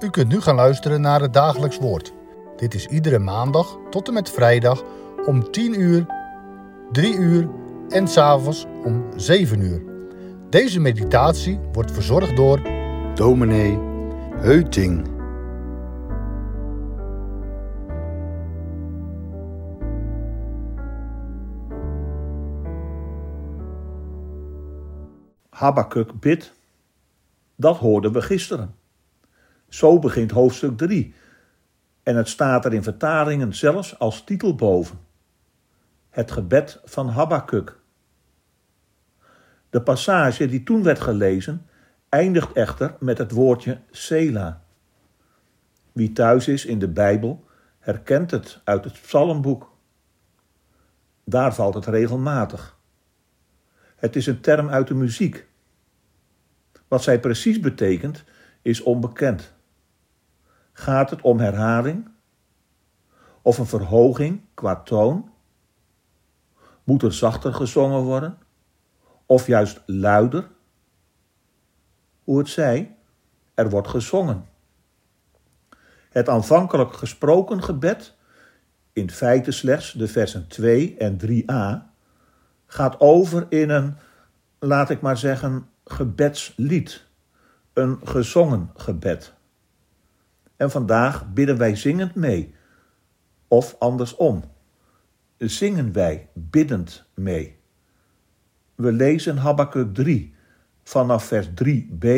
U kunt nu gaan luisteren naar het dagelijks woord. Dit is iedere maandag tot en met vrijdag om 10 uur, 3 uur en s'avonds om 7 uur. Deze meditatie wordt verzorgd door dominee Heuting. Habakuk bidt. Dat hoorden we gisteren. Zo begint hoofdstuk 3. En het staat er in vertalingen zelfs als titel boven. Het gebed van Habakuk. De passage die toen werd gelezen eindigt echter met het woordje Sela. Wie thuis is in de Bijbel herkent het uit het psalmboek. Daar valt het regelmatig. Het is een term uit de muziek. Wat zij precies betekent is onbekend. Gaat het om herhaling? Of een verhoging qua toon? Moet er zachter gezongen worden? Of juist luider? Hoe het zij, er wordt gezongen. Het aanvankelijk gesproken gebed, in feite slechts de versen 2 en 3a, gaat over in een, laat ik maar zeggen, gebedslied, een gezongen gebed. En vandaag bidden wij zingend mee, of andersom, zingen wij biddend mee. We lezen Habakkuk 3 vanaf vers 3b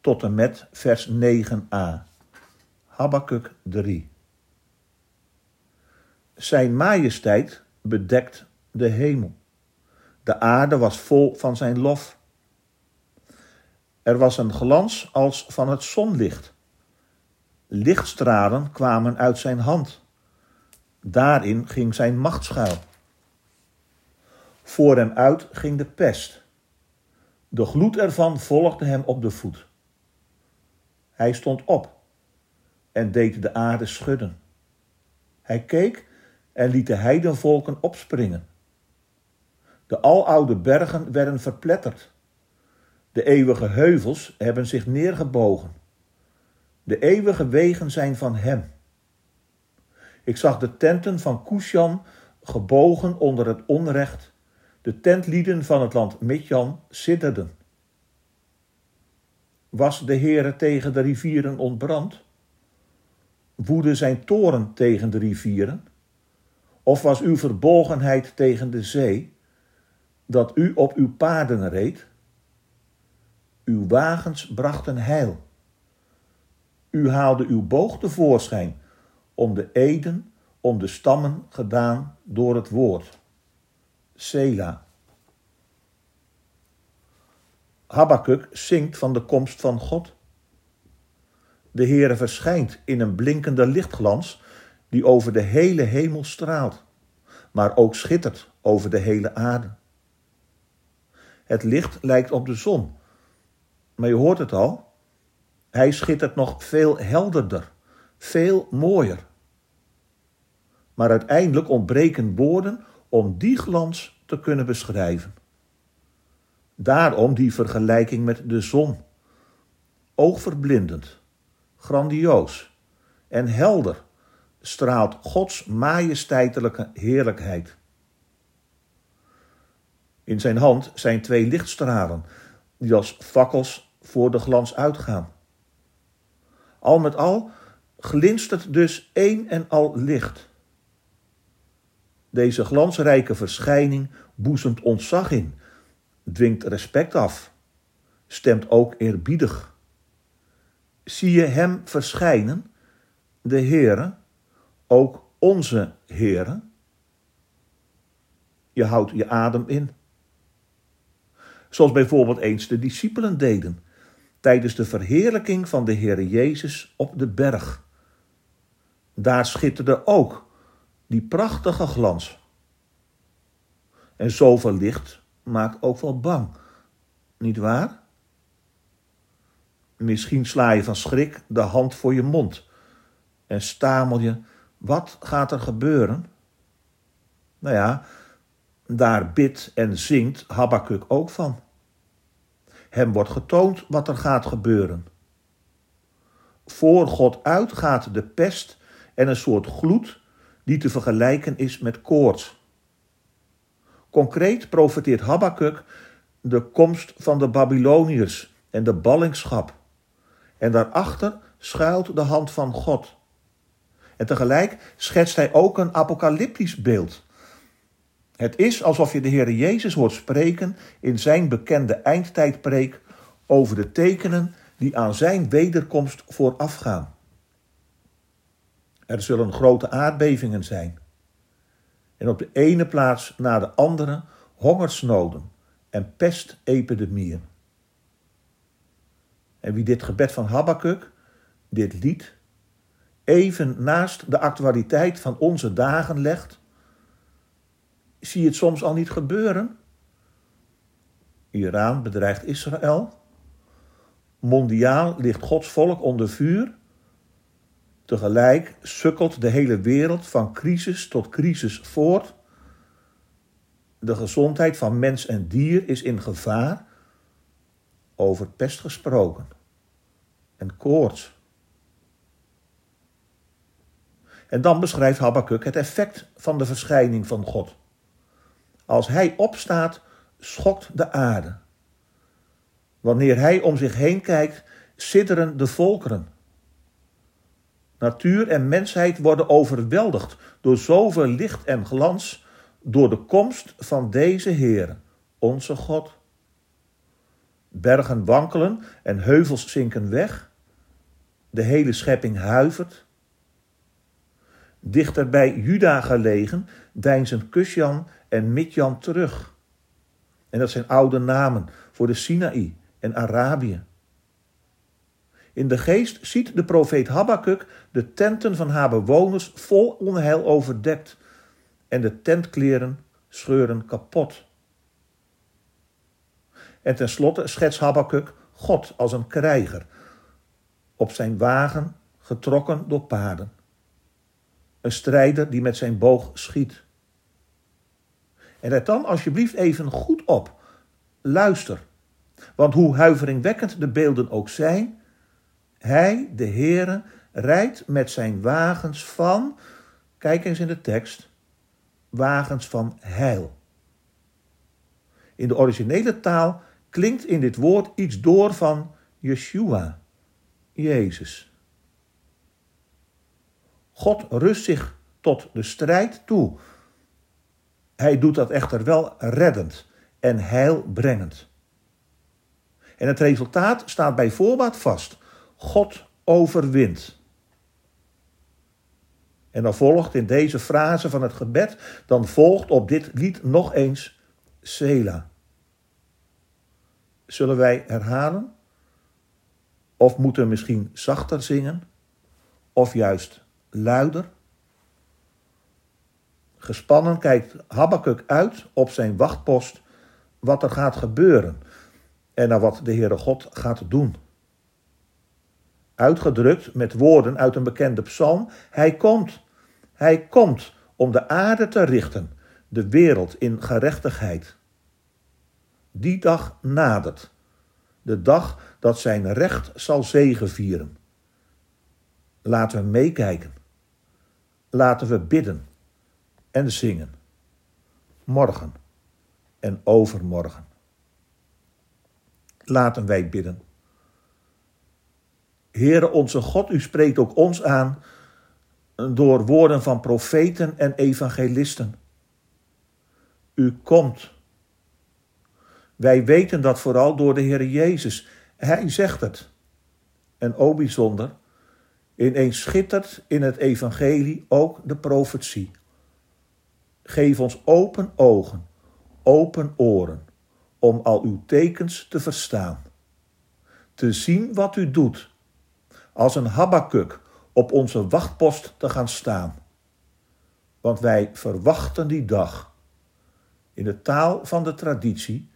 tot en met vers 9a. Habakkuk 3. Zijn majesteit bedekt de hemel. De aarde was vol van zijn lof. Er was een glans als van het zonlicht. Lichtstralen kwamen uit zijn hand. Daarin ging zijn macht schuil. Voor hem uit ging de pest. De gloed ervan volgde hem op de voet. Hij stond op en deed de aarde schudden. Hij keek en liet de heidenvolken opspringen. De aloude bergen werden verpletterd. De eeuwige heuvels hebben zich neergebogen. De eeuwige wegen zijn van hem. Ik zag de tenten van Kushan gebogen onder het onrecht. De tentlieden van het land Midjan sidderden. Was de Heere tegen de rivieren ontbrand? Woedde zijn toren tegen de rivieren? Of was uw verbolgenheid tegen de zee, dat u op uw paarden reed? Uw wagens brachten heil. U haalde uw boog tevoorschijn om de eden, om de stammen gedaan door het woord. Sela. Habakuk zingt van de komst van God. De Heere verschijnt in een blinkende lichtglans die over de hele hemel straalt, maar ook schittert over de hele aarde. Het licht lijkt op de zon, maar je hoort het al, hij schittert nog veel helderder, veel mooier. Maar uiteindelijk ontbreken woorden om die glans te kunnen beschrijven. Daarom die vergelijking met de zon. Oogverblindend, grandioos en helder straalt Gods majesteitelijke heerlijkheid. In zijn hand zijn twee lichtstralen die als fakkels voor de glans uitgaan. Al met al glinstert dus één en al licht. Deze glansrijke verschijning boezemt ontzag in, dwingt respect af, stemt ook eerbiedig. Zie je hem verschijnen, de Heere, ook onze Heere? Je houdt je adem in. Zoals bijvoorbeeld eens de discipelen deden tijdens de verheerlijking van de Heer Jezus op de berg. Daar schitterde ook die prachtige glans. En zoveel licht maakt ook wel bang, niet waar? Misschien sla je van schrik de hand voor je mond en stamel je: wat gaat er gebeuren? Nou ja, daar bidt en zingt Habakuk ook van. Hem wordt getoond wat er gaat gebeuren. Voor God uitgaat de pest en een soort gloed die te vergelijken is met koorts. Concreet profeteert Habakkuk de komst van de Babyloniërs en de ballingschap. En daarachter schuilt de hand van God. En tegelijk schetst hij ook een apocalyptisch beeld. Het is alsof je de Heer Jezus hoort spreken in zijn bekende eindtijdpreek over de tekenen die aan zijn wederkomst voorafgaan. Er zullen grote aardbevingen zijn. En op de ene plaats na de andere hongersnoden en pestepidemieën. En wie dit gebed van Habakkuk, dit lied, even naast de actualiteit van onze dagen legt, zie je het soms al niet gebeuren. Iran bedreigt Israël. Mondiaal ligt Gods volk onder vuur. Tegelijk sukkelt de hele wereld van crisis tot crisis voort. De gezondheid van mens en dier is in gevaar. Over pest gesproken. En koorts. En dan beschrijft Habakkuk het effect van de verschijning van God. Als hij opstaat, schokt de aarde. Wanneer hij om zich heen kijkt, sidderen de volkeren. Natuur en mensheid worden overweldigd door zoveel licht en glans, door de komst van deze Heer, onze God. Bergen wankelen en heuvels zinken weg. De hele schepping huivert. Dichter bij Juda gelegen deinzen Kusjan en Midjan terug. En dat zijn oude namen voor de Sinaï en Arabië. In de geest ziet de profeet Habakkuk de tenten van haar bewoners vol onheil overdekt en de tentkleren scheuren kapot. En tenslotte schetst Habakkuk God als een krijger, op zijn wagen getrokken door paarden. Een strijder die met zijn boog schiet. En let dan alsjeblieft even goed op. Luister. Want hoe huiveringwekkend de beelden ook zijn, hij, de Heere, rijdt met zijn wagens van, kijk eens in de tekst, wagens van heil. In de originele taal klinkt in dit woord iets door van Yeshua, Jezus. God rust zich tot de strijd toe. Hij doet dat echter wel reddend en heilbrengend. En het resultaat staat bij voorbaat vast. God overwint. En dan volgt in deze frase van het gebed, dan volgt op dit lied nog eens Sela. Zullen wij herhalen? Of moeten we misschien zachter zingen? Of juist luider? Gespannen kijkt Habakkuk uit op zijn wachtpost wat er gaat gebeuren en naar wat de Heere God gaat doen. Uitgedrukt met woorden uit een bekende psalm: Hij komt, Hij komt om de aarde te richten, de wereld in gerechtigheid. Die dag nadert, de dag dat zijn recht zal zegevieren. Laten we meekijken. Laten we bidden en zingen. Morgen en overmorgen. Laten wij bidden. Heere onze God, u spreekt ook ons aan door woorden van profeten en evangelisten. U komt. Wij weten dat vooral door de Heer Jezus. Hij zegt het. En o bijzonder, ineens schittert in het evangelie ook de profetie. Geef ons open ogen, open oren, om al uw tekens te verstaan. Te zien wat u doet, als een habakuk op onze wachtpost te gaan staan. Want wij verwachten die dag, in de taal van de traditie,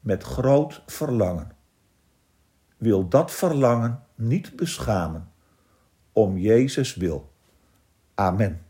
met groot verlangen. Wil dat verlangen niet beschamen, om Jezus wil. Amen.